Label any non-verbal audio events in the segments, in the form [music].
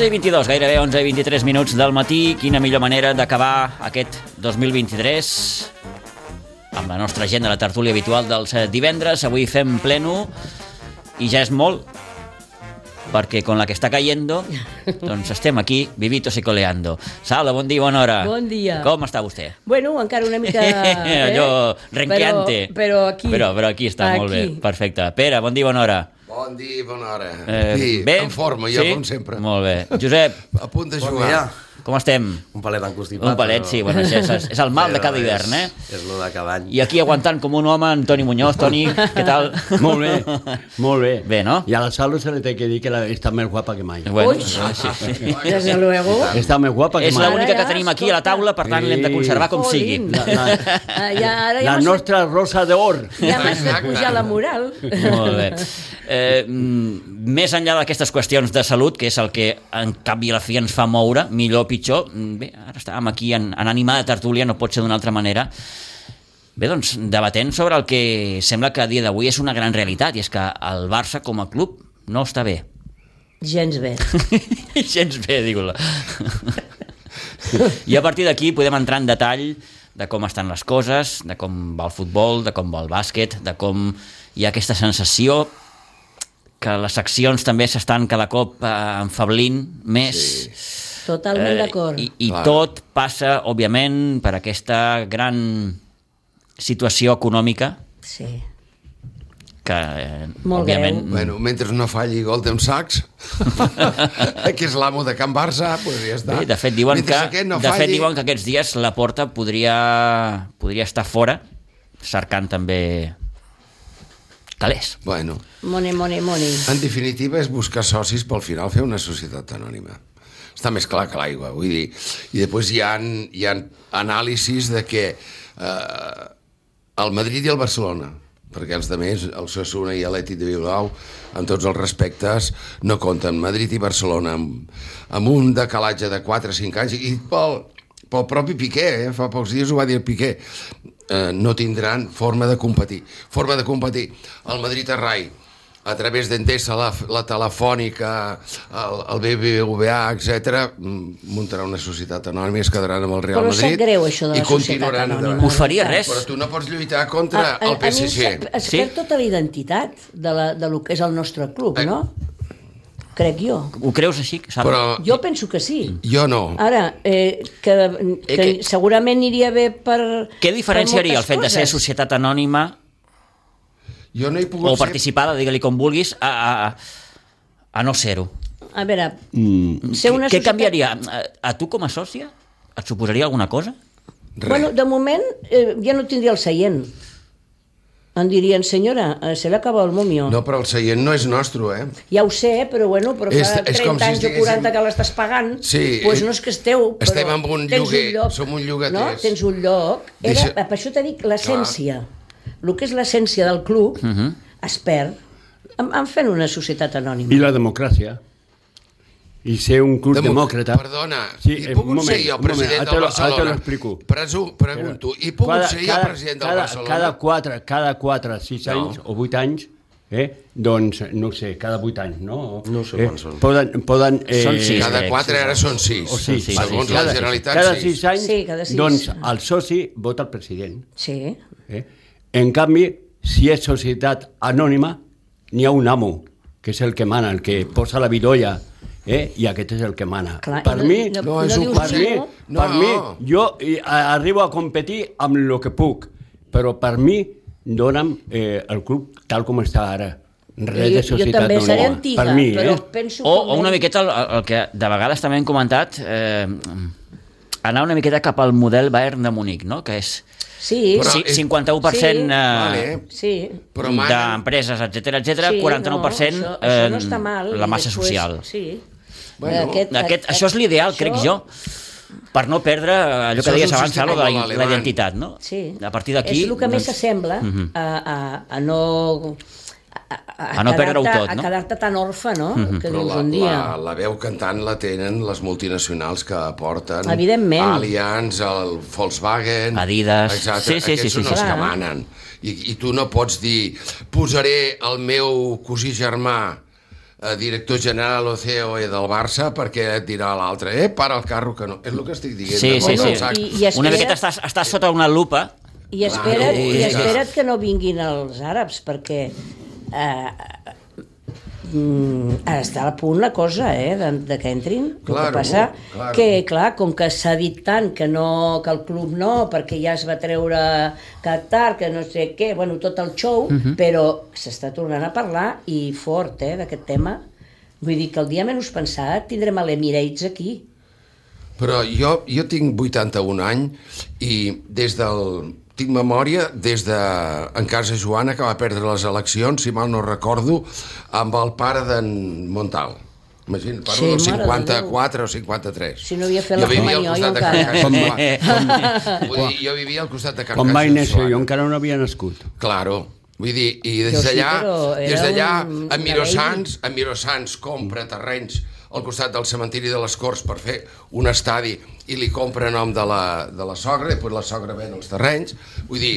11 i 22, gairebé 11 i 23 minuts del matí. Quina millor manera d'acabar aquest 2023 amb la nostra agenda, la tertúlia habitual dels eh, divendres. Avui fem pleno i ja és molt perquè con la que està cayendo, [laughs] doncs estem aquí, vivitos i coleando. Salva, bon dia, bona hora. Bon dia. Com està vostè? Bueno, encara una mica... [laughs] Eh? Allò, renqueante. Però, però aquí. Però, però aquí està, molt bé. Aquí. Perfecte. Pere, bon dia, bona hora. Bon dia, bona hora. Eh, sí, bé? en forma, jo, com sempre. Molt bé. Josep, A punt de Bon jugar. dia. Com estem? Un palet encostipat. Un palet, sí, bueno, això és, és el mal de Però cada hivern, eh? És, és lo de cada any. I aquí aguantant com un home, en Toni Muñoz. Toni, què tal? Molt bé, molt bé. Bé, no? Y a la Salo se le tiene que decir que la, está más guapa que mai. Bueno, Uy. sí, sí. Desde luego. Està més guapa que És mai. l'única Ara que tenim aquí a la taula, per tant Sí. l'hem de conservar com sigui. Jolín. La, la, Ah, ja, ara ja la nostra rosa d'or. ja m'has de pujar la moral. Molt bé. Eh, mm, més enllà d'aquestes qüestions de salut, que és el que en cap i a la fi ens fa moure, millor o pitjor, mm, bé, ara estàvem aquí en, en animada tertúlia, no pot ser d'una altra manera, Bé, doncs, debatent sobre el que sembla que a dia d'avui és una gran realitat, i és que el Barça com a club no està bé. Gens bé. [laughs] Gens bé, digue-la. I a partir d'aquí podem entrar en detall de com estan les coses, de com va el futbol, de com va el bàsquet, de com hi ha aquesta sensació que les seccions també s'estan cada cop eh, enfablint més. Totalment d'acord. I, i Clar. tot passa, òbviament, per aquesta gran situació econòmica Sí. que, eh, Molt òbviament... greu. Bueno, mentre no falli Golden Sachs, [laughs] que és l'amo de Can Barça, pues ja està. Bé, de fet, diuen mentre que, aquest no de fet, falli, diuen que aquests dies la porta podria, podria estar fora, cercant també calés. Bueno, Money, money, money. en definitiva és buscar socis pel final fer una societat anònima. Està més clar que l'aigua, vull dir. I després hi ha, hi ha anàlisis de que eh, el Madrid i el Barcelona, perquè els demés, el Sassuna i l'Eti de Bilbao, amb tots els respectes, no compten. Madrid i Barcelona, amb, amb un decalatge de 4 o 5 anys, i pel, pel propi Piqué, eh? fa pocs dies ho va dir Piqué, eh, no tindran forma de competir. Forma de competir. El Madrid a Rai, a través d'Endesa, la, la telefònica, el, el BBVA, etc, muntarà una societat anònima i es quedaran amb el Real Però Madrid greu, això de la i continuaran societat anònima. Us faria res? Però tu no pots lluitar contra A- a- el a mi sap- Es Sí? perd tota la identitat de, la, de lo que és el nostre club, Eh. no? Crec jo. Ho creus així? Sap? Però Jo penso que sí. jo no. Ara, eh, que, que, que- segurament iria bé per... Què diferenciaria per el fet de ser coses. societat anònima Jo no he pogut o ser... participada, digue-li com vulguis, a, a, a no ser-ho? A veure, Mm, ser una Què societat... canviaria? A, a tu com a sòcia? Et suposaria alguna cosa? Res. Bueno, de moment eh, ja no tindria el seient. Em dirien, senyora, eh, se le acaba el momio. No, però el seient no és nostre, eh? Ja ho sé, però bueno, però És- fa és 30 com si anys o estiguéssim- 40 que l'estàs pagant, Sí, doncs eh, no és que esteu, però estem en un tens lloguer, lloc, som un llogaters. No? Tens un lloc. Era, Deixa- Per això t'he dit l'essència. El que és l'essència del club Mhm. uh -huh. es perd en, en fent una societat anònima. I la democràcia. I ser un club Demo- demòcrata. Perdona, Sí, he eh, pogut un moment, ser jo moment, president te del lo- ara te Barcelona? Presu, pregunto, he pogut ser jo president del cada, Barcelona? Cada 4, cada 4 6 No. anys o 8 anys, eh, doncs, no ho sé, cada 8 anys, no? No sé eh, quants són. Poden, poden, eh, Són sis. Cada crec, quatre sí. ara són sis. O sis, Sí, Segons sí, la cada, Generalitat, cada sis. 6 anys, Sí, cada sis. doncs el soci vota el president. Sí. Eh? En canvi, si és societat anònima, n'hi ha un amo, que és el que mana, el que posa la vidolla, eh? i aquest és el que mana. Clar, per no- mi, no- no és un dius per mi, no? No. per mi, jo eh, arribo a competir amb el que puc, però per mi dona'm eh, el club tal com està ara. Res de jo, jo societat també seré anònima. antiga, per mi, però eh? penso O, o una miqueta el, el que de vegades també hem comentat, eh, anar una miqueta cap al model Bayern de Múnich, no? que és Sí, Però- ci- és- 51% Sí. eh, Vale. sí. D'empreses, etc etc, sí, 49% no, això, eh, això no està mal. la massa després- social. Sí. Bueno, Aquest, això és l'ideal, crec jo, per no perdre allò Això que deies abans, Salo, de la, la identitat, no? Sí. A partir d'aquí... És el que més doncs, s'assembla a, a, a no... A, A no perdre-ho tot, no? A quedar-te tan orfe, no? Que Però dius la, un dia... la, la veu cantant la tenen les multinacionals que aporten Evidentment. Allianz, el Volkswagen Adidas. exacte, Sí, sí, sí, aquests sí, són sí. els que Clar. manen I, i tu no pots dir posaré el meu cosí germà director general o CEO del Barça perquè et dirà l'altre, eh, para el carro que no. És el que estic dient. Sí, sí, sí. I- i espera- Una miqueta estàs, estàs sota una lupa. I espera't, Claro, i que- espera't que no vinguin els àrabs, perquè eh, mm, està a punt la cosa, eh, de, de que entrin. El Claro, que passa claro. que, clar, com que s'ha dit tant que, no, que el club no, perquè ja es va treure Qatar, que no sé què, bueno, tot el show, però s'està tornant a parlar i fort, eh, d'aquest tema. Vull dir que el dia menys pensat tindrem a l'Emirates aquí. Però jo, jo tinc 81 anys i des del... Tinc memòria des de en casa Joana, que va perdre les eleccions, si mal no recordo, amb el pare d'en Montal. Imagina't, parlo Sí, del mare de 54 o 53. Si no havia fet Jo la vivia al comunió, costat jo de Can encara. Caixas. Vull dir, jo vivia al costat de Can Quan vaig néixer, jo encara no havia nascut. Claro. Vull dir, i des sí, d'allà, era des d'allà, un- en una Mirosans, en Mirosans compra terrenys al costat del cementiri de les Corts per fer un estadi i li compra a nom de la, de la sogra, i després la sogra ven els terrenys. Vull dir,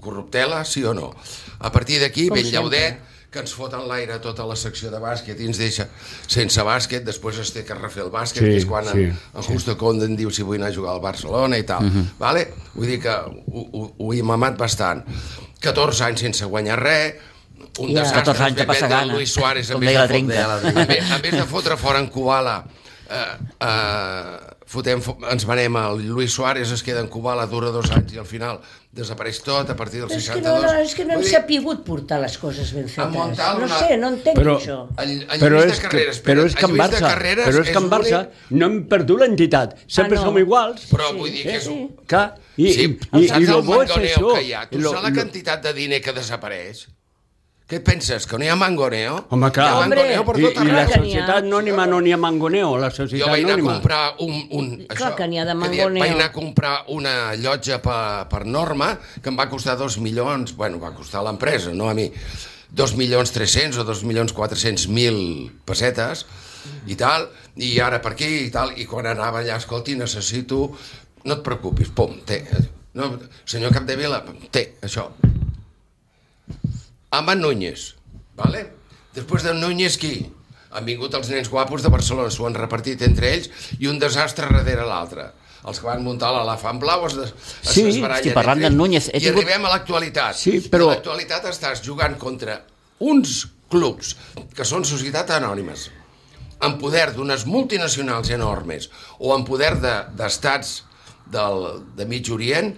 corruptela, sí o no? A partir d'aquí, ben sempre. llaudet, que ens foten l'aire tota la secció de bàsquet i ens deixa sense bàsquet, després es té que refer el bàsquet, Sí, que és quan sí, en, en Justo Conden diu si vull anar a jugar al Barcelona i tal. vale? Vull dir que ho, ho, ho he mamat bastant. 14 anys sense guanyar res, un Ja. desastre. 14 anys de passar gana, Luis Suárez, vez deia de la fot- en vez, en vez de fotre fora en Kubala, eh, eh, fotem, fo- ens venem el Luis Suárez es queda en Kubala, dura dos anys i al final desapareix tot a partir del És que 62. no, no, és que no hem dir, sapigut portar les coses ben fetes. Montal No una- sé, no entenc Però- això. En, en Però és, de que, Carreras, però és que en Barça, però és que en Barça no hem perdut l'entitat. Sempre Ah, no. som iguals. Però vull dir que és un... Clar, i, sí, i, i, saps i lo el bo és mangoneo això. que hi ha? Tu Lo- saps la lo- quantitat de diner que desapareix? Què penses, que no hi ha mangoneo? Home, clar. Hi ha Hombre, mangoneo per I, tot i la societat anònima no n'hi ha mangoneo, la Jo societat vaig anar a anònima. comprar un... un Clar que n'hi ha de mangoneo. Vaig anar a comprar una llotja per, per norma que em va costar dos milions, bueno, va costar a l'empresa, no a mi, dos milions 300 o dos milions 400 mil pessetes i tal, i ara per aquí i tal, i quan anava allà, escolti, necessito... No et preocupis, pum, té. No, senyor Capdevila, té, això. Amb en Núñez, vale? Després d'en Núñez, qui? Han vingut els nens guapos de Barcelona, s'ho han repartit entre ells i un desastre darrere l'altre. Els que van muntar l'elefant blau es, des, es Sí, estic parlant d'en. Núñez. He I tingut- arribem a l'actualitat. Sí, però- a l'actualitat estàs jugant contra uns clubs que són societats anònimes, en poder d'unes multinacionals enormes o en poder de- d'estats de, del, de mig Orient,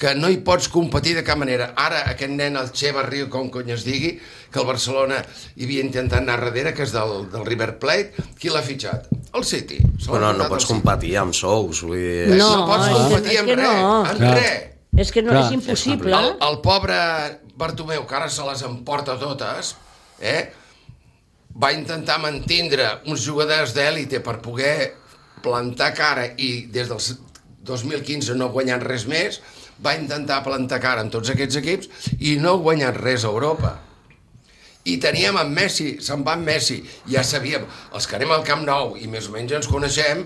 que no hi pots competir de cap manera. Ara, aquest nen, el Che Barrio, com cony es digui, que el Barcelona hi havia intentat anar darrere, que és del, del River Plate, qui l'ha fitxat? El City. Bueno, no portat pots competir amb sous. Vull dir... No, no pots que- competir amb res, no. amb Clar. res. És que no Clar, és impossible. El, el pobre Bartomeu, que ara se les emporta totes, eh, va intentar mantindre uns jugadors d'èlite per poder plantar cara i des del 2015 no guanyant res més, va intentar plantar cara en tots aquests equips i no ha guanyat res a Europa. I teníem en Messi, se'n va en Messi, ja sabíem, els que anem al Camp Nou i més o menys ens coneixem,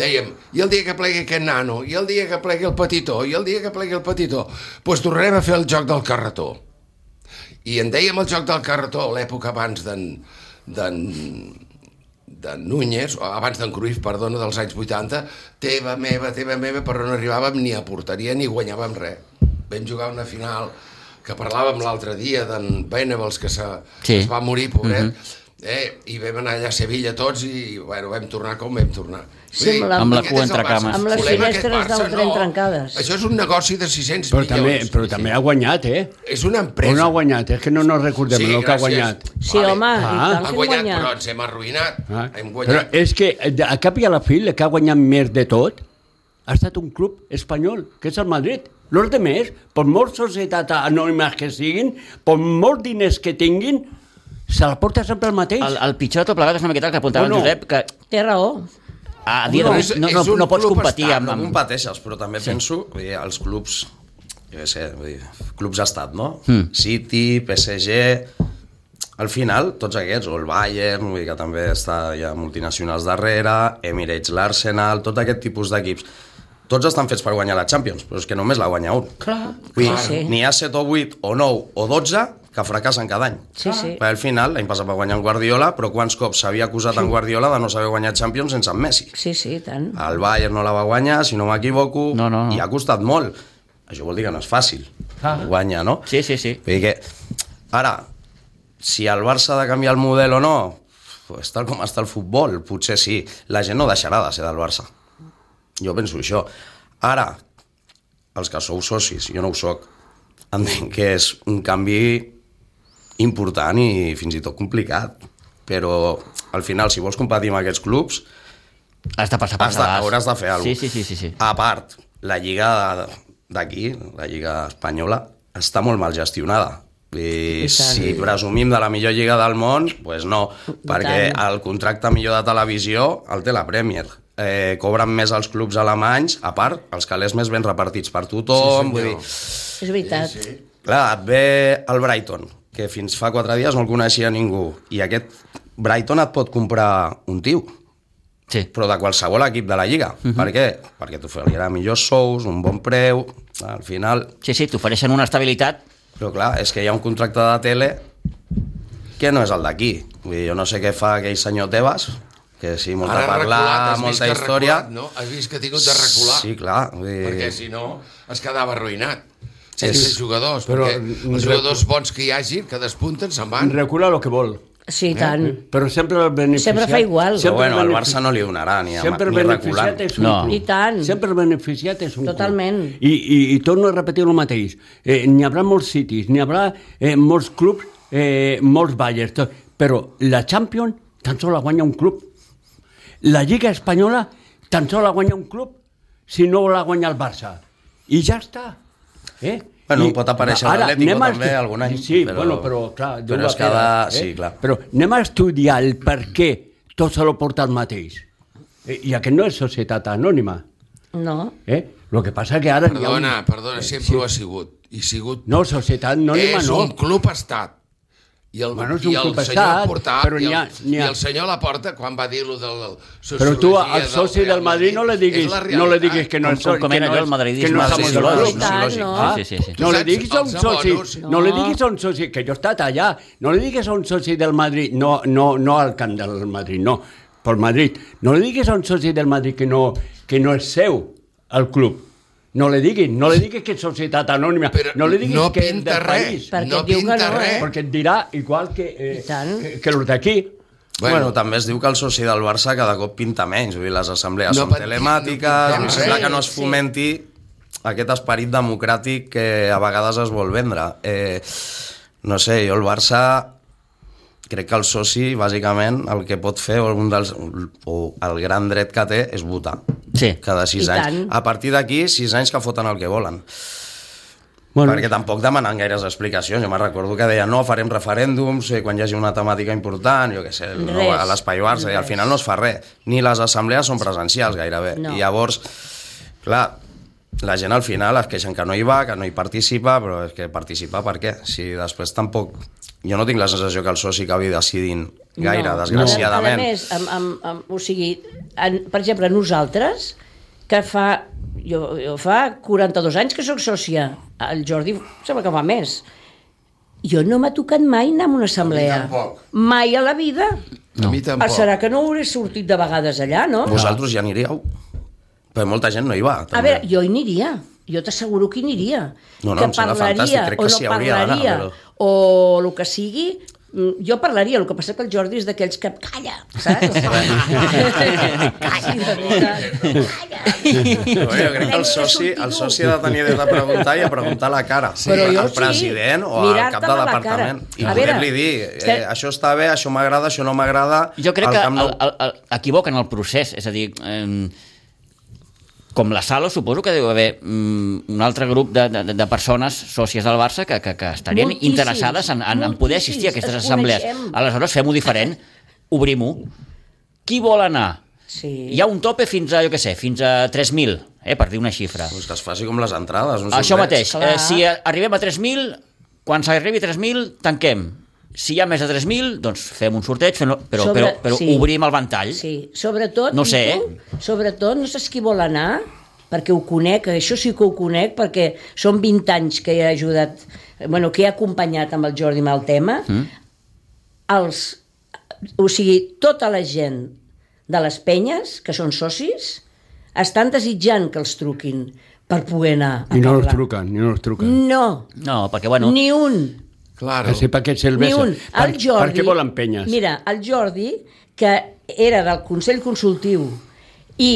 dèiem, i el dia que plegui aquest nano, i el dia que plegui el petitó, i el dia que plegui el petitó, doncs pues tornarem a fer el joc del carretó. I en dèiem el joc del carretó l'època abans d'en d'en Núñez, o abans d'en Cruyff, perdona, dels anys 80, teva meva, teva meva, però no arribàvem ni a porteria ni guanyàvem res. Vam jugar una final que parlàvem l'altre dia d'en Benevels, que se, Sí. es va morir, pobret, eh? i vam anar allà a Sevilla tots i bueno, vam tornar com vam tornar. Sí, amb la- Amb la cua entre cames. Amb les finestres del tren no. trencades. Això és un negoci de 600 Però també, milions. però també ha guanyat, eh? És una Però empresa. no ha guanyat, és que no nos recordem Sí, el que ha guanyat. Sí, home, i Ah. tant Ha guanyat, guanyat. però ens hem arruïnat. Ah, Hem Però guanyat. és que de- a cap i a la fi el que ha guanyat més de tot ha estat un club espanyol, que és el Madrid. Los de més, per molts societats anònimes que siguin, per molts diners que tinguin, se la porta sempre el mateix. El, el pitjor de tot plegat és una miqueta el que apuntava O en no? Josep, que Té raó. A dia No, d'avui no, no, no pots competir estat, amb... No competeixes, però també sí. penso, dir, els clubs, jo què sé, vull dir, clubs estat, no? Mm. City, PSG, al final, tots aquests, o el Bayern, vull dir que també està, hi ha multinacionals darrere, Emirates, l'Arsenal, tot aquest tipus d'equips, tots estan fets per guanyar la Champions, però és que només la guanya un. Clar, Vull dir, sí. n'hi ha 7 o 8 o 9 o 12 que fracassen cada any. Sí, sí. Perquè al final, l'any passat va guanyar en Guardiola, però quants cops s'havia acusat en Guardiola de no saber guanyar Champions sense en Messi? Sí, sí, tant. El Bayern no la va guanyar, si no m'equivoco, No, no, no. i ha costat molt. Això vol dir que no és fàcil Ah. guanyar, no? Sí, sí, sí. Vull dir que, ara, si el Barça ha de canviar el model o no, pues tal com està el futbol, potser sí. La gent no deixarà de ser del Barça. Jo penso això. Ara, els que sou socis, jo no ho sóc, entenc que és un canvi important i fins i tot complicat. Però, al final, si vols competir amb aquests clubs, Has de passar per has de, hauràs de fer alguna Sí, sí, sí, sí, sí. A part, la lliga d'aquí, la lliga espanyola, està molt mal gestionada. I I tant. si presumim de la millor lliga del món, doncs pues no, perquè tant. el contracte millor de televisió el té la Premier. Eh, cobren més els clubs alemanys, a part, els calés més ben repartits per tothom. Sí, vull dir. És veritat. Sí, sí. Clar, et ve el Brighton, que fins fa quatre dies no el coneixia ningú, i aquest Brighton et pot comprar un tio, Sí. però de qualsevol equip de la Lliga. Uh -huh. Per què? Perquè t'oferirà millors sous, un bon preu, al final... Sí, sí, t'ofereixen una estabilitat. Però clar, és que hi ha un contracte de tele que no és el d'aquí. Vull dir, jo no sé què fa aquell senyor Tebas, que sí, molta Ara ha parlar, reculat, molta història... reculat, no? Has vist que ha tingut de recular? Sí, clar. Vull dir... Perquè si no es quedava arruïnat. És- Sense jugadors, Però, perquè els jugadors bons que hi hagi, que despunten, se'n van. Recula el que vol. Sí, tant. Però sempre el beneficiat... Sempre fa igual. Però Sempre bueno, el benefici- Barça no li donarà ni, a, Sempre el ni reculant. beneficiat és un No. club. I tant. Sempre el beneficiat és un club. Totalment. I, i, I torno a repetir el mateix. Eh, n'hi haurà molts citis, n'hi haurà eh, molts clubs, eh, molts Bayers, tot. però la Champions tan sols la guanya un club. La Lliga Espanyola tan sols la guanya un club si no la guanya el Barça. I ja està. Eh? Bueno, I- pot aparèixer ara, l'Atlético a també algun any, Sí, però- bueno, però clar... Però és cada- pera, sí, clar. Però anem a estudiar el per què tot se lo porta el mateix. Eh, I aquest no és societat anònima. No. Eh? Lo que passa que ara... Perdona, un... perdona, sempre ho ha sigut. I sigut... No, societat anònima és no. un club-estat. I el, Bueno, és i un el club senyor Portat, però i, el, ha- i el senyor Laporta, quan va dir-lo de la Però tu sociologia al soci Real del Madrid no le diguis, no le diguis que no Com, és com, com que era no allò és- el madridisme que no és sí, sí, amor. lògic, I tant, lògic. no? Sí, sí, sí. No le diguis a un soci, abonos- no le No. diguis a un soci, que jo he estat allà, no le diguis a un soci del Madrid, no, no, no al camp del Madrid, no, pel Madrid, no le diguis a un soci del Madrid que no, que no és seu el club, no le diguis, no le diguis que és societat anònima, Però no le diguis no que és pinta del res. país, Perquè no diu que pinta no, eh? res. perquè et dirà igual que, eh, que, que els d'aquí. Bueno, bueno, també es diu que el soci del Barça cada cop pinta menys, vull dir, les assemblees No són pot- telemàtiques, no no, res. que no es Sí. fomenti aquest esperit democràtic que a vegades es vol vendre. Eh, no sé, jo el Barça crec que el soci, bàsicament, el que pot fer, o, un dels, o el gran dret que té, és votar. Sí. Cada sis I anys. tant. A partir d'aquí, sis anys que foten el que volen. Bueno, Perquè tampoc demanen gaires explicacions. Jo me'n recordo que deien no, farem referèndums eh, quan hi hagi una temàtica important, jo què sé, no, Res. a l'Espai Barça, i al final no es fa res. Ni les assemblees són presencials gairebé. No. I llavors, clar, la gent al final es queixen que no hi va, que no hi participa, però és que participar per què? Si després tampoc... Jo no tinc la sensació que el soci acabi decidint gaire, No. desgraciadament. A més, amb, amb, amb, o sigui, en, per exemple, nosaltres, que fa... Jo, jo fa 42 anys que sóc sòcia. El Jordi sembla que fa més. Jo no m'ha tocat mai anar a una assemblea. tampoc. Mai a la vida. A mi Ah, tampoc. serà que no hauré sortit de vegades allà, no? Vosaltres ja aniríeu? Però molta gent no hi va. A També. veure, jo hi aniria. Jo t'asseguro que hi aniria. No, no, que em sembla fantàstic, crec o que no s'hi hauria d'anar, parlaria, però- o el que sigui, jo parlaria, el que passa que el Jordi és d'aquells que calla, saps? [laughs] calla, de. Calla. Jo crec que el soci, el soci ha de tenir dret a preguntar i a preguntar a la cara. Sí, Però jo al sí, president o al cap de departament. I A poder-li dir, eh, això està bé, això m'agrada, això no m'agrada... Jo crec que Nou. el, el, el, equivoquen el procés, és a dir, eh, com la Sala, suposo que deu haver mm, un altre grup de, de, de persones sòcies del Barça que, que, que estarien Moltíssims, interessades en, en, en poder assistir a aquestes assemblees. coneixem. Aleshores, fem-ho diferent, [laughs] obrim-ho. Qui vol anar? Sí. Hi ha un tope fins a, jo què sé, fins a 3.000, eh, per dir una xifra. Pues que es faci com les entrades. Un Això mateix, Clar. eh, si arribem a 3.000, quan s'arribi a 3.000, tanquem. Si hi ha més de 3.000, doncs fem un sorteig, fem, però, Sobre- però, però sí. obrim el ventall. Sí, sobretot, No sé, Pitu, sobretot, no saps qui vol anar, perquè ho conec, això sí que ho conec, perquè són 20 anys que he ajudat, bueno, que he acompanyat amb el Jordi amb el tema, mm. els, o sigui, tota la gent de les penyes, que són socis, estan desitjant que els truquin per poder anar a I no els parlar. truquen, i no els truquen. No, No, perquè, bueno... ni un. Claro. Que sé per què Ni serveixen. un. Per, El Jordi... per què volen penyes? Mira, el Jordi, que era del Consell Consultiu i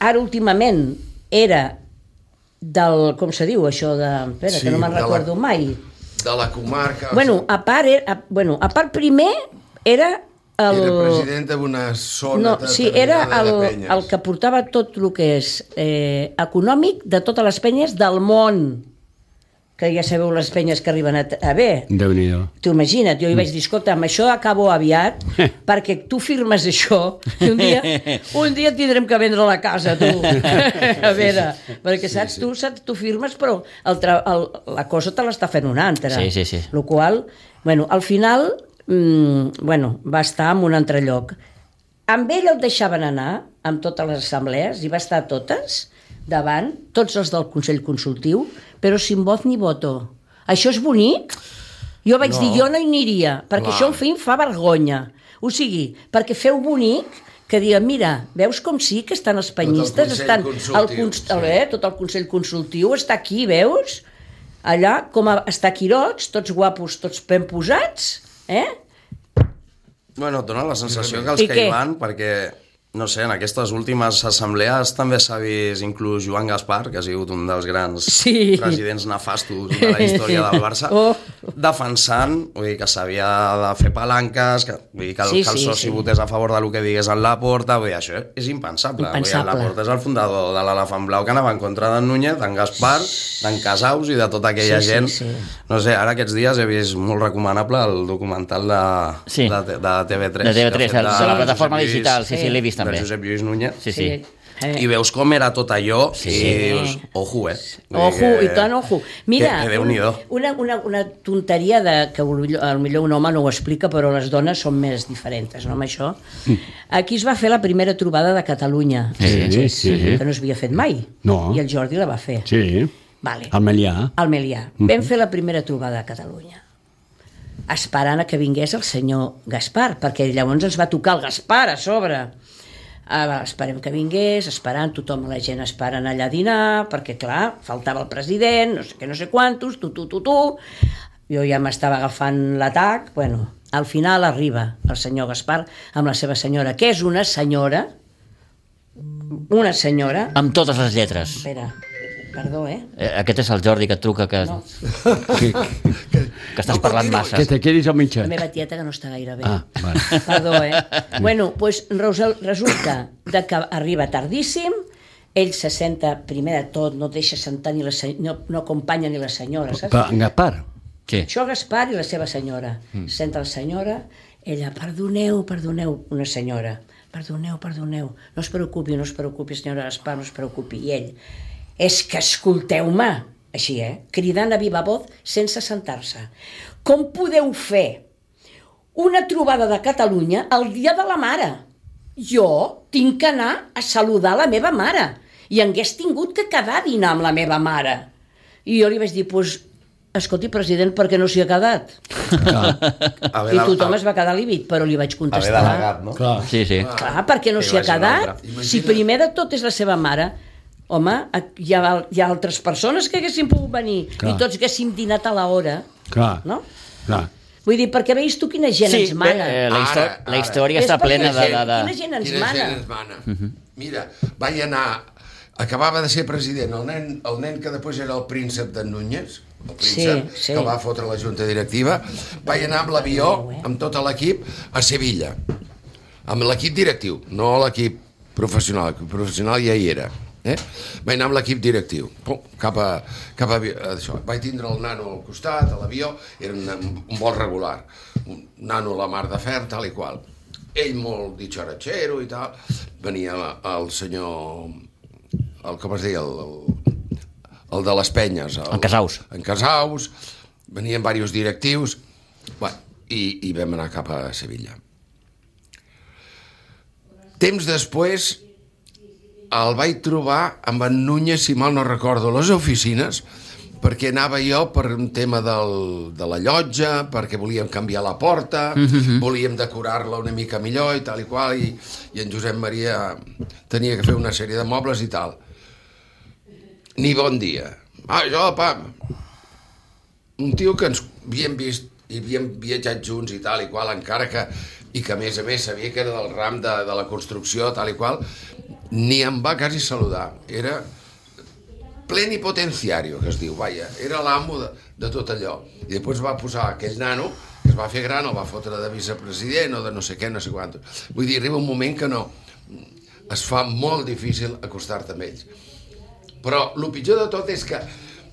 ara últimament era del... Com se diu això de... Espera, Sí, que no me'n de la- recordo mai. De la comarca... Bueno, a part, era, a, bueno, a part primer era el... Era president d'una zona No, sí, era el, el que portava tot el que és eh, econòmic de totes les penyes del món. Que ja sabeu les penyes que arriben a, a bé. Déu-n'hi-do. Tu imagina't, jo li vaig dir, escolta, amb això acabo aviat, perquè tu firmes això, i un dia, un dia tindrem que vendre la casa, tu. [laughs] a veure, perquè saps, tu, saps, tu firmes, però el, el, la cosa te l'està fent una altra. Sí, sí, sí. Lo qual, bueno, al final, mm, bueno, va estar en un altre lloc. Amb ell el deixaven anar, amb totes les assemblees, i va estar a totes, davant, tots els del Consell Consultiu, però sin voz ni voto. Això és bonic? Jo vaig No. dir, jo no hi aniria, perquè Clar. això en fi em fa vergonya. O sigui, perquè feu bonic que diuen, mira, veus com sí que estan els penyistes, Consell estan el, cons sí. eh, tot el Consell Consultiu està aquí, veus? Allà, com a, està Quirots, tots guapos, tots ben posats, eh? Bueno, et dona la sensació que els I que què? hi van, perquè, no sé, en aquestes últimes assemblees també s'ha vist inclús Joan Gaspar, que ha sigut un dels grans Sí. presidents nefastos de la història del Barça, [laughs] Oh. defensant vull dir, que s'havia de fer palanques, que, vull dir, que, el, Sí, que el sí, soci sí. votés a favor del que digués en Laporta, vull dir, això és impensable. Vull dir, Impensable. en Laporta és el fundador de l'Elefant Blau que anava en contra d'en Núñez, d'en Gaspar, d'en Casaus i de tota aquella Sí, sí, gent. sí. No sé, ara aquests dies he vist molt recomanable el documental de, Sí. de, de TV3. De TV3, que ha fet de la plataforma digital, sí, sí, l'he vist de també. Josep Lluís Núñez. Sí, sí. Eh. I veus com era tot allò Sí. i dius, ojo, eh? Ojo, que- i tant, ojo. Mira, que, que una, una, una tonteria de, que potser millor un home no ho explica, però les dones són més diferents, no, amb això. Aquí es va fer la primera trobada de Catalunya, Sí, sí, sí. que no s'havia fet mai. No. I el Jordi la va fer. Sí, Vale. al Melià. Al Melià. Vam fer la primera trobada a Catalunya esperant a que vingués el senyor Gaspar, perquè llavors ens va tocar el Gaspar a sobre. Ah, esperem que vingués, esperant, tothom, la gent esperant allà a dinar, perquè, clar, faltava el president, no sé què, no sé quantos, tu, tu, tu, tu. Jo ja m'estava agafant l'atac. Bueno, al final arriba el senyor Gaspar amb la seva senyora, que és una senyora, una senyora... Amb totes les lletres. Espera, perdó, eh? Eh, Aquest és el Jordi que et truca, que, No, Que, que estàs parlant massa. que te quedis a la mitja. meva tieta que no està gaire bé. Ah, vale. [laughs] Perdó, eh? bueno, doncs resol- resulta de que arriba tardíssim, ell se senta, primer de tot, no deixa sentar ni la no, no acompanya ni la senyora, saps? Pa, en Gaspar. Sí. Això Gaspar i la seva senyora. Mm. Senta la senyora, ella, perdoneu, perdoneu, una senyora, perdoneu, perdoneu, no es preocupi, no es preocupi, senyora Gaspar, no es preocupi. I ell, és que escolteu-me, així, eh? Cridant a viva voz sense sentar-se. Com podeu fer una trobada de Catalunya el dia de la mare? Jo tinc que anar a saludar la meva mare i hagués tingut que quedar a dinar amb la meva mare. I jo li vaig dir, pues, escolti, president, per què no s'hi ha quedat? [laughs] Haver I de- tothom es va quedar líbid, però li vaig Haver contestar. delegat, no? Clar. Sí, sí. Clar, perquè no s'hi ha quedat. Si primer de tot és la seva mare, home, hi ha, hi ha altres persones que haguessin pogut venir Clar. i tots haguéssim dinat a l'hora, Clar. no? Clar. Vull dir, perquè veus tu quina gent Sí, ens mana. bé, eh, la, Ara, història, ara. la història És està plena de... de, de... Quina gent ens Quina mana. gent ens mana. Mira, vaig anar... Acabava de ser president el nen, el nen que després era el príncep de Núñez, el príncep Sí, sí. que va fotre la junta directiva, vaig anar amb l'avió, amb tot l'equip, a Sevilla. Amb l'equip directiu, no l'equip professional. L'equip professional ja hi era. Eh? Vaig anar amb l'equip directiu, pum, cap a, cap a, això. Vaig tindre el nano al costat, a l'avió, era un, un vol regular, un nano a la mar de fer, tal i qual. Ell molt ditxoratxero i tal, venia el senyor, el, com es deia, el, el, el de les penyes. El, En Casaus. En Casaus, venien diversos directius, bueno, i, i vam anar cap a Sevilla. Temps després, el vaig trobar amb en Núñez, si mal no recordo, les oficines, perquè anava jo per un tema del, de la llotja, perquè volíem canviar la porta, mm -hmm. volíem decorar-la una mica millor i tal i qual, i, i en Josep Maria tenia que fer una sèrie de mobles i tal. Ni bon dia. Ah, jo, pam, un tio que ens havíem vist i havíem viatjat junts i tal i qual, encara que, i que a més a més sabia que era del ram de, de la construcció, tal i qual, ni em va quasi saludar. Era plenipotenciario, que es diu, vaja, era l'amo de, de tot allò. I després va posar aquell nano, que es va fer gran, el va fotre de vicepresident o de no sé què, no sé quant. Vull dir, arriba un moment que no, es fa molt difícil acostar-te amb ells. Però el pitjor de tot és que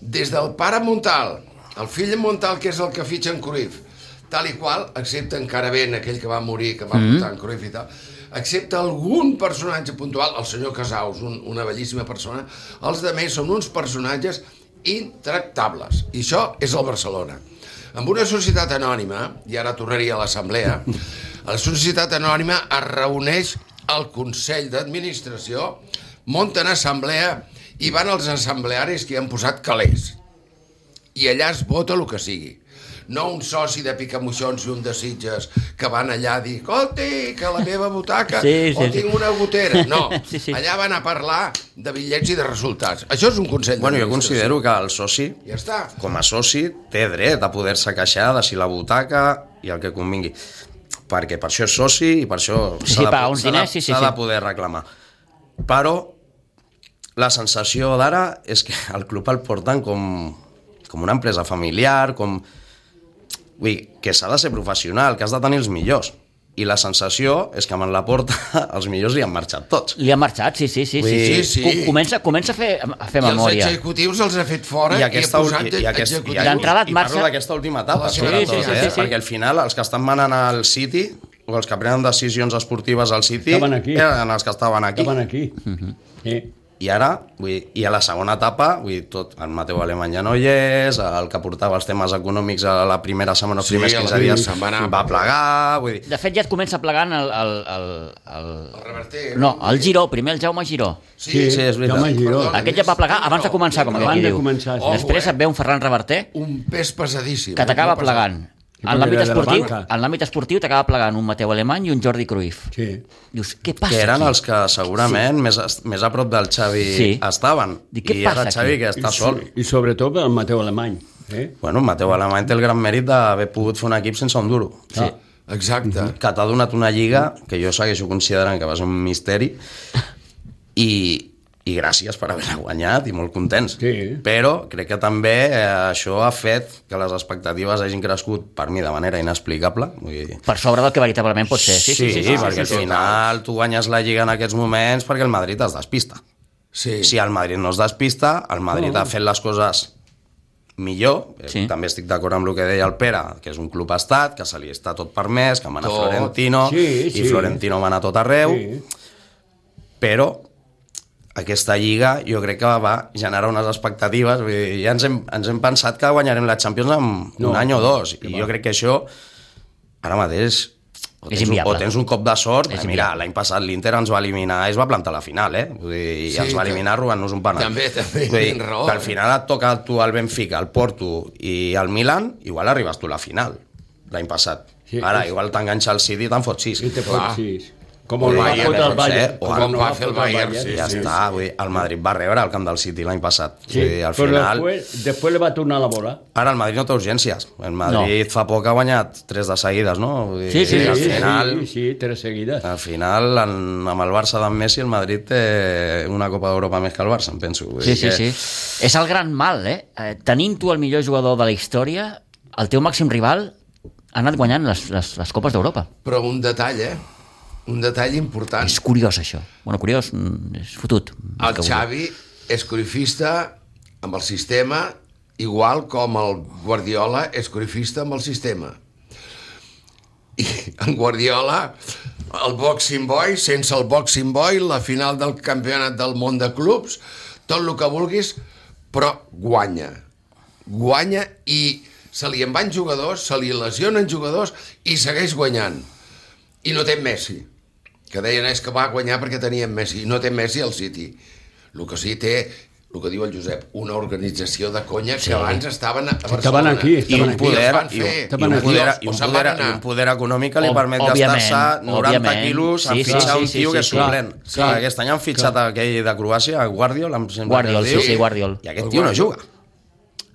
des del pare Montal, el fill de Montal, que és el que fitxa en Cruyff, tal i qual, excepte encara ben aquell que va morir, que va mm -hmm. portar en Cruyff i tal, excepte algun personatge puntual, el senyor Casaus, un, una bellíssima persona, els de més són uns personatges intractables. I això és el Barcelona. Amb una societat anònima, i ara tornaria a l'assemblea, [laughs] la societat anònima es reuneix al Consell d'Administració, munten assemblea i van els assemblearis que hi han posat calés. I allà es vota el que sigui no un soci de Picamoixons i un de Sitges que van allà a dir, escolti, que la meva butaca Sí, sí, o sí. tinc una gotera. No, [laughs] Sí, sí. allà van a parlar de bitllets i de resultats. Això és un consell Bueno, jo considero que el soci, Ja està. com a soci, té dret a poder-se queixar de si la butaca i el que convingui. Perquè per això és soci i per això Sí, s'ha de, paga uns s'ha de- diners, sí, sí, sí. de poder reclamar. Però la sensació d'ara és que el club el porten com, com una empresa familiar, com... Vull dir, que s'ha de ser professional, que has de tenir els millors. I la sensació és que amb la porta [laughs] els millors li han marxat tots. Li han marxat, sí, sí, sí. sí, Sí, sí. sí. Co- Comença, comença a fer, a fer I els memòria. executius els ha fet fora I i, aquesta, ha posat i, i aquest, i, et i marxa- parlo d'aquesta última etapa, Sí, sobretot, sí, sí, eh? sí, sí. perquè al final els que estan manant al City o els que prenen decisions esportives al City Estaven aquí. eren els que estaven aquí. Estaven aquí. Sí. I ara, vull dir, i a la segona etapa, vull dir, tot, el Mateu Alemany ja no hi és, el que portava els temes econòmics a la primera setmana, els Sí, primers a la 15 dies, se'n va anar. va plegar, vull dir, De fet, ja et comença plegant el... el, el, el... El reverter. No, el Giró, primer el Jaume Giró. Sí, sí, és veritat. Jaume Giró. Aquest ja va plegar abans de començar, com Abans aquí de diu. començar, sí. Després et ve un Ferran Reverter Un pes pesadíssim. que eh? t'acaba plegant. Sí, En l'àmbit esportiu, en l'àmbit esportiu t'acaba plegant un Mateu Alemany i un Jordi Cruyff. Sí. Dius, què passa que eren aquí? els que segurament més, es- més a prop del Xavi Sí. estaven. Dic, què I ara passa Xavi aquí? que està sol. I sobretot el Mateu Alemany. Eh? Bueno, Mateu Alemany té el gran mèrit d'haver pogut fer un equip sense un duro. Sí. Exacte. que t'ha donat una lliga que jo segueixo considerant que va ser un misteri i, i gràcies per haver-la guanyat i molt contents. Sí. Però crec que també eh, això ha fet que les expectatives hagin crescut per mi de manera inexplicable. Vull dir, Per sobre del que veritablement pot ser. Sí, sí, sí. sí, sí, perquè sí, al final tu guanyes la Lliga en aquests moments perquè el Madrid es despista. Sí. Si el Madrid no es despista, el Madrid ha fet les coses millor. Sí. Sí. També estic d'acord amb el que deia el Pere, que és un club estat, que se li està tot permès, que mana Tot. Florentino, Sí, sí. i Florentino mana tot arreu, Sí. però aquesta lliga jo crec que va generar unes expectatives vull dir, ja ens hem, ens hem pensat que guanyarem la Champions en No, un any o dos i va. jo crec que això ara mateix o tens, un, o tens un cop de sort És mira, l'any passat l'Inter ens va eliminar es va plantar la final eh? Vull dir, i Sí, ens va eliminar robant-nos un penal. També, també, Vull dir, raó, que al final et toca tu el Benfica, el Porto i el Milan, igual arribes tu a la final l'any passat. Sí, ara és- igual t'enganxa el City i te'n fots sis. I te fots sis. Com O el el va Bayern, el Bayern. o com el va fer el Bayern, sí, ja sí, està, vull dir, el Madrid va rebre al camp del City l'any passat. Sí, Vull dir, al però final... després, després li va tornar la bola. Ara el Madrid no té urgències. El Madrid no. fa poc ha guanyat tres de seguides, no? Vull dir, Sí, sí, al sí, final, sí, sí, tres seguides. al final en, amb el Barça d'en Messi, el Madrid té una Copa d'Europa més que el Barça, em penso. Vull Sí, sí, que- sí. És el gran mal, eh? eh? Tenint tu el millor jugador de la història, el teu màxim rival ha anat guanyant les, les, les Copes d'Europa. Però un detall, eh? Un detall important. És curiós, això. Bueno, curiós, mm, és fotut. El Que Xavi és corifista amb el sistema igual com el Guardiola és corifista amb el sistema. I en Guardiola, el Boxing Boy, sense el Boxing Boy, la final del campionat del món de clubs, tot el que vulguis, però guanya. Guanya i se li en van jugadors, se li lesionen jugadors i segueix guanyant. I no té Messi. Que deien és que va guanyar perquè tenien Messi. No té Messi el City. El que sí té, el que diu el Josep, una organització de conya que abans estaven a Barcelona. Estaven aquí, i estaven un aquí. poder, van i un, i un aquí. poder, i un poder, i un poder econòmic que li permet gastar-se 90 òbviament. quilos en Sí, sí, fitxar sí, un sí, tio sí, que és sí. suplent. Clar, Clar, clar. Aquest any han fitxat aquell de Croàcia, Guardiol, em sembla Guardiol, que es sí, diu, sí, Guardiol. I aquest tio no juga.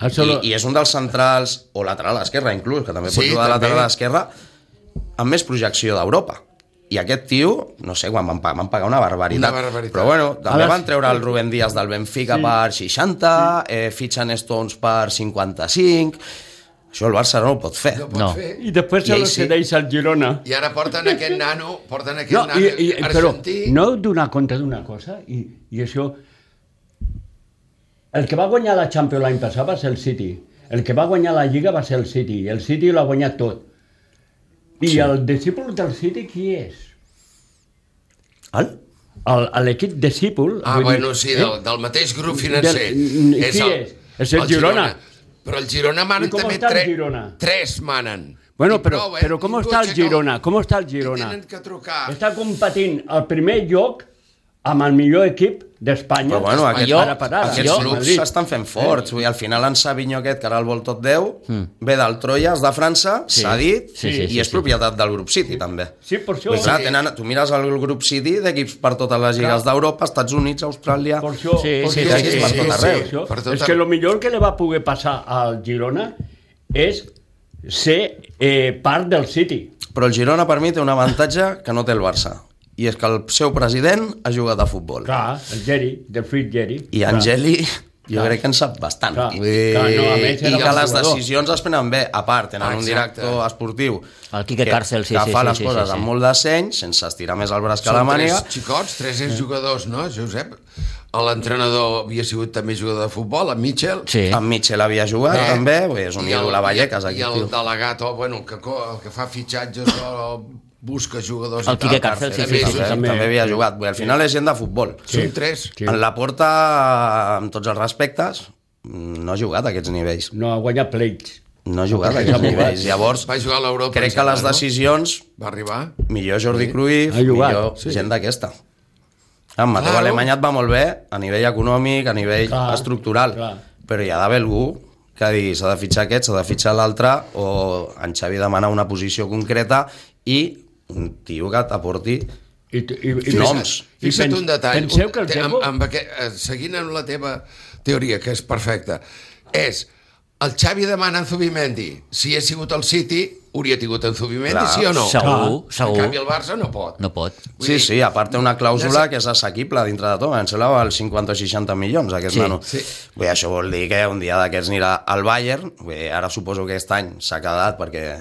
I, I és un dels centrals, o lateral esquerre inclús, que també pot Sí, jugar de també. lateral esquerre, amb més projecció d'Europa. I aquest tio, no sé, quan van pagar, van pagar una barbaritat. Una barbaritat. Però bueno, també van sí. treure el Rubén Díaz del Benfica sí. per 60, eh, fitxen Stones per 55... Això el Barça no ho pot fer. No pot No. fer. I després I lo sí. cedeix al Girona. I ara porten aquest nano, porten aquest No, nano i, i, però argentí. no heu donat compte d'una cosa, i, i això... El que va guanyar la Champions l'any passat va ser el City. El que va guanyar la Lliga va ser el City. I el City l'ha guanyat tot. I sí. el discípul del City qui és? El? El- L'equip discípul... Ah, vull bueno, dir, sí, eh? del, del mateix grup financer. Del- qui és? És el Girona. Però el Girona manen I com també el tre- Girona? tres manen. Bueno, però, prou, eh? però com està el Girona? Com està el Girona? Tenen que trucar. Està competint al primer lloc amb el millor equip d'Espanya. Però bueno, aquest, Jo- Ara per ara. aquests jo- grups s'estan fent forts. Vull dir, al final en Savinho aquest, que ara el vol tot Déu, ve del Troyes, de França, Sí. s'ha dit, Sí, sí, i sí, és sí. propietat del grup City, també. Sí, per això... Pues clar, Sí. tenen, tu mires el grup City d'equips per totes les lligues d'Europa, Estats Units, Austràlia... Per això, Sí, per sí, sí, sí, per tot arreu. això. Per tot és que el millor que li va poder passar al Girona és ser eh, part del City. Però el Girona, per mi, té un avantatge que no té el Barça. I és que el seu president ha jugat a futbol. Clar, el Jerry, the free Jerry. I Clar. Angeli, jo Clar. crec que en sap bastant. Clar. Dir, Clar, no, I que bon les jugador. decisions es prenen bé. A part, tenen un Exacte. director esportiu El Quique que, Càrcel, sí, que sí, fa sí, les sí, coses sí, sí. amb molt de seny, sense estirar més el braç que la Són màniga. tres xicots, tres exjugadors, no, Josep? L'entrenador havia sigut també jugador de futbol, en Mitchell. Sí. En Mitchell havia jugat, Eh? també, és un I ídol a Vallecas, I aquest el tio. delegat, o, bueno, el que, el que fa fitxatges o busca jugadors El i tal. Quique Càrcel, sí, També sí, sí, sí. també, també havia jugat. Vull al final és gent de futbol. Són tres. Sí. En la porta, amb tots els respectes, no ha jugat a aquests nivells. No ha guanyat pleits. No ha jugat a aquests nivells. Llavors, Va jugar a l'Europa. crec que les no? decisions, Va arribar. millor Jordi Cruyff, Ha jugat, millor sí. gent d'aquesta. En Mateu Claro. Alemany et va molt bé a nivell econòmic, a nivell Clar, estructural, clar. però hi ha d'haver algú que digui s'ha de fitxar aquest, s'ha de fitxar l'altre, o en Xavi demana una posició concreta i un tio que t'aporti I, i, i, Noms. i Fixa't un detall. Penseu que el Té- amb, amb aquest, eh, seguint amb la teva teoria, que és perfecta, és el Xavi demana en Zubimendi. Si hagués sigut el City, hauria tingut en Zubimendi, Clar. sí o no? Segur, En segur. canvi, el Barça no pot. No pot. Vull Sí, dir, sí, a part té una clàusula que és assequible dintre de tot, em sembla val 50 o 60 milions aquest Sí, nano. sí. Vull dir, això vol dir que un dia d'aquests anirà al Bayern, vull dir, ara suposo que aquest any s'ha quedat perquè...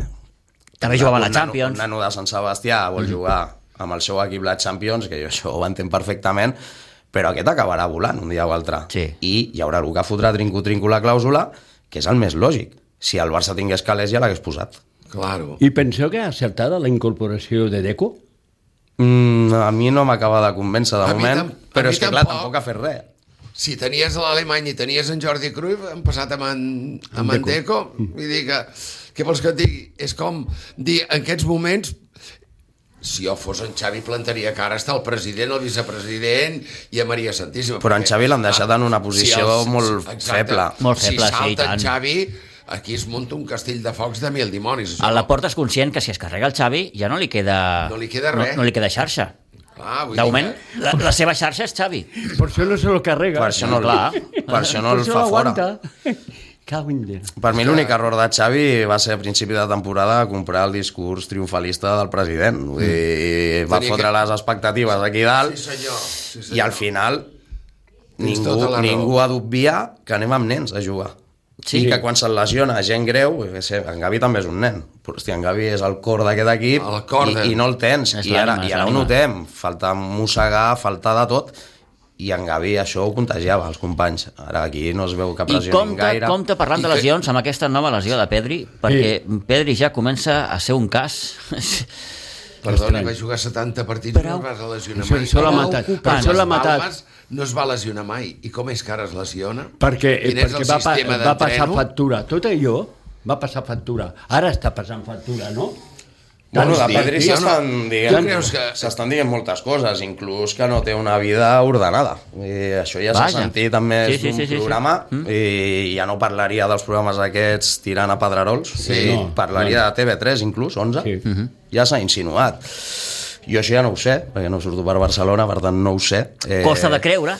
També jugava a la Champions. Un nano de Sant Sebastià vol jugar amb el seu equip la Champions, que jo això ho entenc perfectament, però aquest acabarà volant un dia o altre. Sí. I hi haurà algú que fotrà trinco-trinco la clàusula, que és el més lògic. Si el Barça tingués calés ja l'hagués posat. Claro. I penseu que ha acertada la incorporació de Deco? Mm, a mi no m'acaba de convèncer de A moment, tam- però és que clar, tampoc. tampoc ha fet res. Si tenies l'Alemany i tenies en Jordi Cruyff, han passat amb en, amb en Deco. Vull dir que, què vols que et digui? És com dir, en aquests moments, si jo fos en Xavi, plantaria cara està el president, el vicepresident i a Maria Santíssima. Però en Xavi l'han deixat ah, en una posició molt feble. Molt feble, si sí, salta tant. en Xavi, aquí es munta un castell de focs de mil dimonis. Això A la no. porta és conscient que si es carrega el Xavi ja no li queda... No li queda no, res. no li queda xarxa. Vull De moment, que- la, la seva xarxa és Xavi. Per això no se lo carrega. Per això no, Clar. per això no Per el fa fora. L'aguanta. Cago en Déu. Per mi l'únic error de Xavi va ser a principi de temporada comprar el discurs triomfalista del president. Vull dir, va Tenia fotre que- les expectatives aquí dalt Sí, senyor. Sí, senyor. i al final Tens ningú, tota ningú ha d'obviar que anem amb nens a jugar. Sí. I que quan se'n lesiona gent greu, en Gavi també és un nen, però hòstia, en Gavi és el cor d'aquest equip El cor i, i no el tens. I ara, I ara ho notem, falta mossegar, falta de tot, i en Gavi això ho contagiava als companys. Ara aquí no es veu que I pressionin compte, gaire. compte parlant I de que- lesions amb aquesta nova lesió de Pedri, perquè Pedri ja comença a ser un cas... [laughs] Perdona, va jugar 70 partits i no es va lesionar mai. això l'ha matat, per això l'ha matat. No es va lesionar mai. I com és que ara es lesiona? Perquè, Quin és perquè el va, pa, va passar factura. Tot allò va passar factura. Ara està passant factura, no? Bueno, de Sí, Pedri sí, s'estan no? dient, que- s'estan dient moltes coses, inclús que no té una vida ordenada. I això ja s'ha sentit en més Sí, sí, sí, sí, sí. programa Mm. i ja no parlaria dels programes aquests tirant a Pedrerols, sí, No, parlaria de TV3 inclús, 11, Sí. Mhm. ja s'ha insinuat. Jo això ja no ho sé, perquè no surto per Barcelona, per tant no ho sé. Eh, Costa de creure,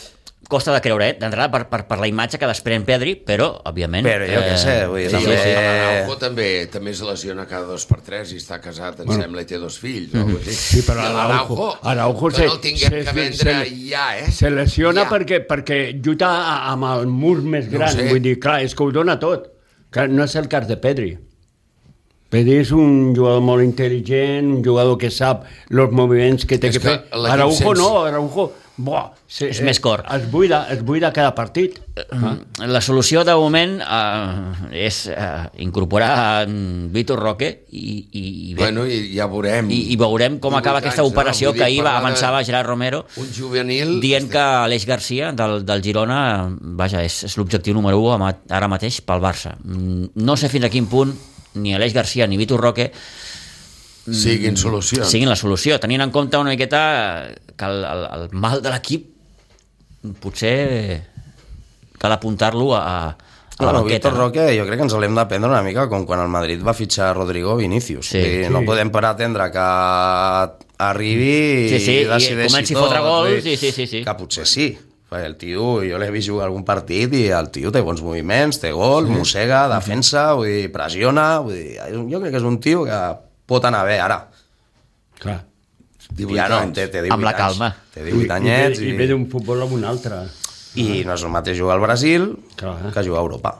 costa de creure, eh? d'entrada per, per, per la imatge que desprèn Pedri, però, òbviament... Però jo què sé, vull dir, Sí, també- sí, L'Araujo també, també es lesiona cada dos per tres i està casat, em Bueno. sembla, i té dos fills. Mm -hmm. Sí, però Araujo, Araujo que se, no el tinguem se, que vendre se, ja, eh? se lesiona Ja. perquè, perquè lluita amb el mur més No gran. sé. Vull dir, clar, és que ho dona tot. Que no és el cas de Pedri. Pedri és un jugador molt intel·ligent, un jugador que sap els moviments que té És que, que fer. Araujo sense- no, Araujo... Buah, se, És més cor. Es buida, es buida cada partit. Ah. La solució de moment eh, és eh, incorporar en Vitor Roque i, i, i, bé, Bueno, i ja veurem. i, i veurem com 18 acaba aquesta anys, no? operació Vull que ahir va parlar de avançava Gerard Romero Un juvenil... dient que Aleix Garcia del, del Girona vaja, és, és l'objectiu número 1 ama- ara mateix pel Barça Mm, no sé fins a quin punt ni Aleix Garcia ni Vitor Roque Siguin solucions. siguin la solució, tenint en compte una miqueta que el, el, el mal de l'equip potser cal apuntar-lo a, a la Bueno, banqueta. Víctor Roque, jo crec que ens l'hem d'aprendre una mica com quan el Madrid va fitxar Rodrigo Vinícius. Sí. I no Sí. podem pretendre que arribi Sí, sí, i i decideixi comenci a tot. fotre gols, sí, sí, sí, sí. Que potser sí. El tio, jo l'he vist jugar algun partit i el tio té bons moviments, té gol, sí. mossega, defensa, vull dir, pressiona, vull dir, jo crec que és un tio que pot anar bé ara. Clar. 18 Ja no, anys. té, té 18 Amb la anys. calma. Té 18 anyets I, i, ve, i ve d'un futbol a un altre. i no és el mateix jugar al Brasil Clar. que jugar a Europa.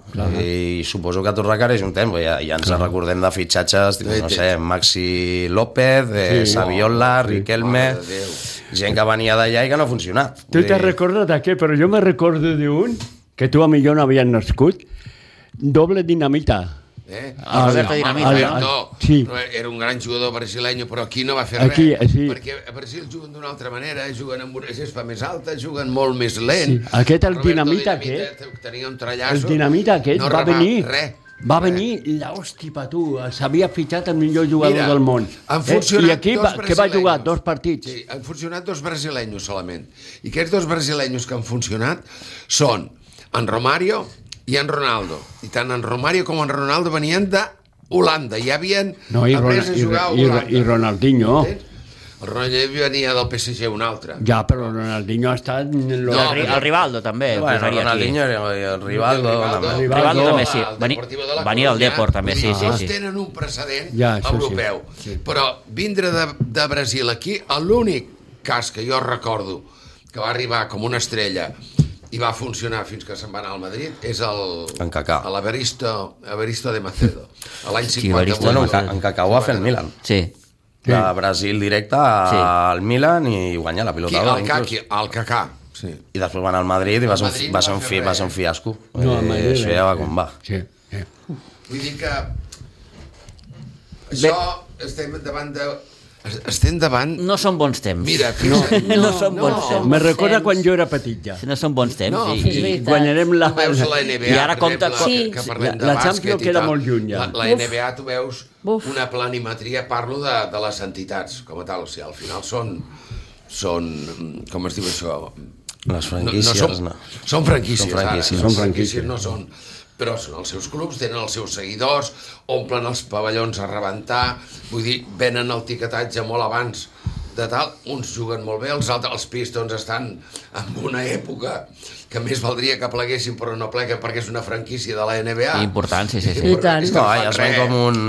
I suposo que tot requereix un temps, ja, ja ens recordem de fitxatges, no sé, Maxi López, eh, Sí. Saviola, Riquelme, de Déu. gent que venia d'allà i que no ha funcionat. Tu te dir, recordes de què? Però jo me recordo d'un que tu a mi jo no havien nascut. Doble dinamita. Eh? Ah, Roberto Dinamita, Ah, no? ah, No, sí. era un gran jugador brasileño, però aquí no va fer Aquí, res. sí. Perquè a Brasil juguen d'una altra manera, juguen amb una gespa més alta, juguen molt més lent. Sí. Aquest, el Roberto dinamita aquest, tenia un trallasso. El dinamita aquest no va venir... Res. Va venir l'hòstia per tu, s'havia fitxat el millor jugador Mira, del món. Han funcionat I aquí va, que va jugar dos partits. Sí, han funcionat dos brasileños solament. I aquests dos brasileños que han funcionat són en Romario i en Ronaldo. I tant en Romario com en Ronaldo venien de Holanda. Ja havien No, i, après Ron, a i, jugar a i, Holanda. i Ronaldinho. Entens? El Ronaldinho venia del PSG, un altre. Ja, però Ronaldinho ha estat... No, No, El, el Rivaldo també, Bueno, aquí. Ronaldinho i el Rivaldo, Rivaldo, també. Rivaldo també, sí. el Veni- venia del Depor, també, sí, sí, sí. tenen un precedent Ja, europeu. Sí. Però vindre de, de Brasil aquí, l'únic cas que jo recordo que va arribar com una estrella i va funcionar fins que se'n va anar al Madrid és el... En Kaká. a l'Averisto Averisto de Macedo. A l'any Sí, 58. Averisto Bueno, en, Ca- en Cacau va fer el Milan. Sí. De Brasil directe al Milan i guanyar la Qui, pilota el, d'or, Kaki, inclús. el Cacà. Sí. I després va anar al Madrid i va ser, Madrid un, va ser un, fi, va ser un fiasco. No, el Eh, Madrid, això ja va com va. Sí, sí. Vull dir que això estem davant de... Estem davant... No són bons temps. Mira, no, fixa't. no, són no. bons temps. Me recorda quan jo era petit ja. No són bons temps. No, i, veritat. Guanyarem la... Tu veus la NBA, I ara compta exemple, com- que, Sí. que parlem de La bàsquet Champions queda molt lluny, ja. La, la. NBA, tu veus Uf. una planimetria, parlo de, de les entitats, com a tal, o sigui, al final són, són com es diu això? Les franquícies, són, no. Són franquícies, Són franquícies. ara. Són franquícies. no són però són els seus clubs, tenen els seus seguidors, omplen els pavellons a rebentar, vull dir, venen el tiquetatge molt abans de tal, uns juguen molt bé, els altres, els Pistons estan en una època que més valdria que pleguessin però no pleguen perquè és una franquícia de la NBA. Important, sí, sí, sí. I tant. És No, ja es ven res, com un...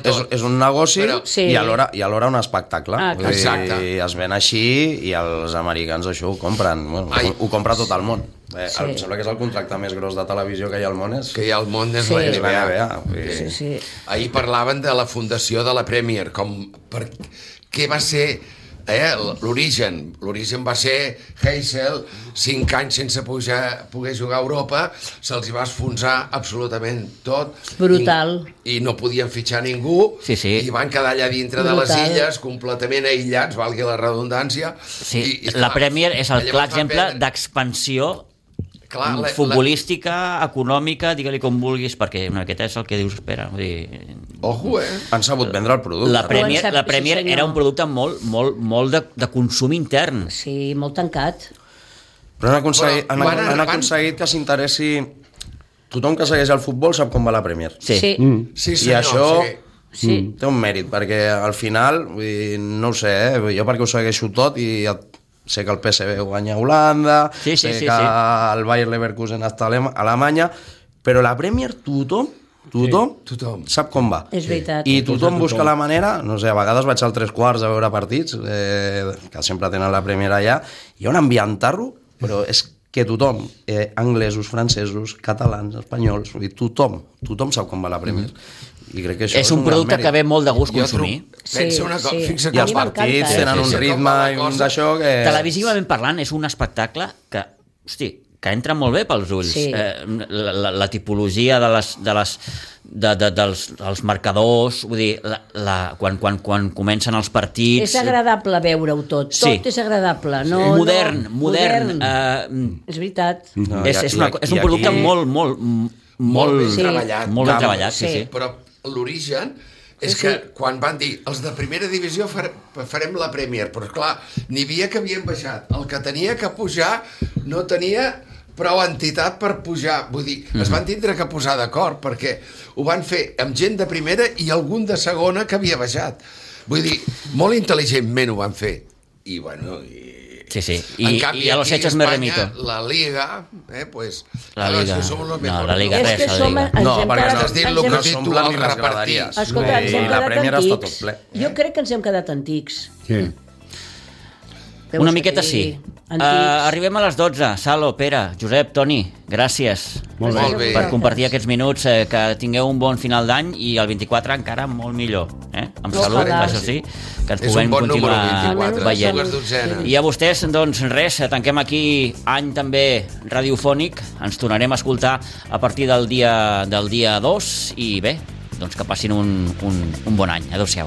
És, és un negoci Però- Sí. i, alhora, i alhora un espectacle. Ah, Exacte. Es ven així i els americans això ho compren. Bueno, Ai. ho compra tot el món. Eh, Sí. Em sembla que és el contracte més gros de televisió que hi ha al món. És, que hi ha al món és Sí. la NBA. Sí, sí. Ahir parlaven de la fundació de la Premier, com per què va ser eh, l'origen. L'origen va ser Heysel, cinc anys sense pujar, poder jugar a Europa, se'ls va esfonsar absolutament tot. Brutal. I, I no podien fitxar ningú, Sí, sí. i van quedar allà dintre de les Brutal. illes, completament aïllats, valgui la redundància. Sí, I, i, la Premier és el clar exemple d'expansió Clar, la- futbolística, econòmica, digue-li com vulguis, perquè una miqueta és el que dius, espera, vull dir, Ojo, eh? Han sabut vendre el producte. La Premier, sap, la sí, Premier senyor. era un producte molt, molt, molt de, de consum intern. Sí, molt tancat. Però han aconseguit, Però han, han van- aconseguit que s'interessi... Tothom que segueix el futbol sap com va la Premier. Sí. sí. Mm. Sí, I senyor, això- sí. sí. Té un mèrit, perquè al final, vull dir, no ho sé, eh? jo perquè ho segueixo tot i ja sé que el PSV guanya a Holanda, Sí, sí, sé sí, que sí. el Bayer Leverkusen està a Alema- a Alemanya, però la Premier tothom, tothom, Sí, tothom. sap com va. És veritat. I tothom Tothom. busca la manera, no sé, a vegades vaig al tres quarts a veure partits, eh, que sempre tenen la Premier allà, hi ha un ambientarro, però és que tothom, eh, anglesos, francesos, catalans, espanyols, vull dir, tothom, tothom sap com va la Premier. I crec que això És un gran producte que ve molt de gust Jo consumir. trobo- Pensa una cosa, Sí, fixa sí. que I els partits eh? tenen un Fixa com ritme i un cosa. d'això que... Televisivament parlant, és un espectacle que, hosti, que entra molt bé pels ulls. Sí. Eh, la, la, la tipologia de les, de les, de, de, dels, dels marcadors, vull dir, la, la, quan, quan, quan comencen els partits... És agradable veure-ho tot. Sí. Tot és agradable. No, modern, no, modern. Eh, És veritat. No, és, és, una, és un producte aquí- molt, molt, molt, Molt Sí. treballat. molt ben treballat, sí, Sí. sí. Però l'origen és Sí, que sí. quan van dir els de primera divisió fare- farem la Premier, però clar, n'hi havia que havien baixat. El que tenia que pujar no tenia prou entitat per pujar. Vull dir, es van tindre que posar d'acord perquè ho van fer amb gent de primera i algun de segona que havia baixat. Vull dir, molt intel·ligentment ho van fer. I bueno, i... Sí, sí. En I, canvi, i a los hechos me Espanya, remito. La Liga, eh, pues... La claro, Liga. que somos los No, mejores. la Liga És res, que la som, Liga. No, perquè estàs dient ens hem- que no has dit les repartits. graderies. Escolta, ens hem la quedat antics. Jo crec que ens hem quedat antics. Sí. Veus Una que miqueta sí. Uh, arribem a les 12. Salo, Pere, Josep, Toni, gràcies Molt bé. Molt bé. per compartir aquests minuts. Eh, que tingueu un bon final d'any i el 24 encara molt millor. Eh? Amb Ojalà. salut, això sí, que ens És puguem un bon continuar 24, veient. I a vostès, doncs res, tanquem aquí any també radiofònic. Ens tornarem a escoltar a partir del dia, del dia 2 i bé, doncs que passin un, un, un bon any. Adéu-siau.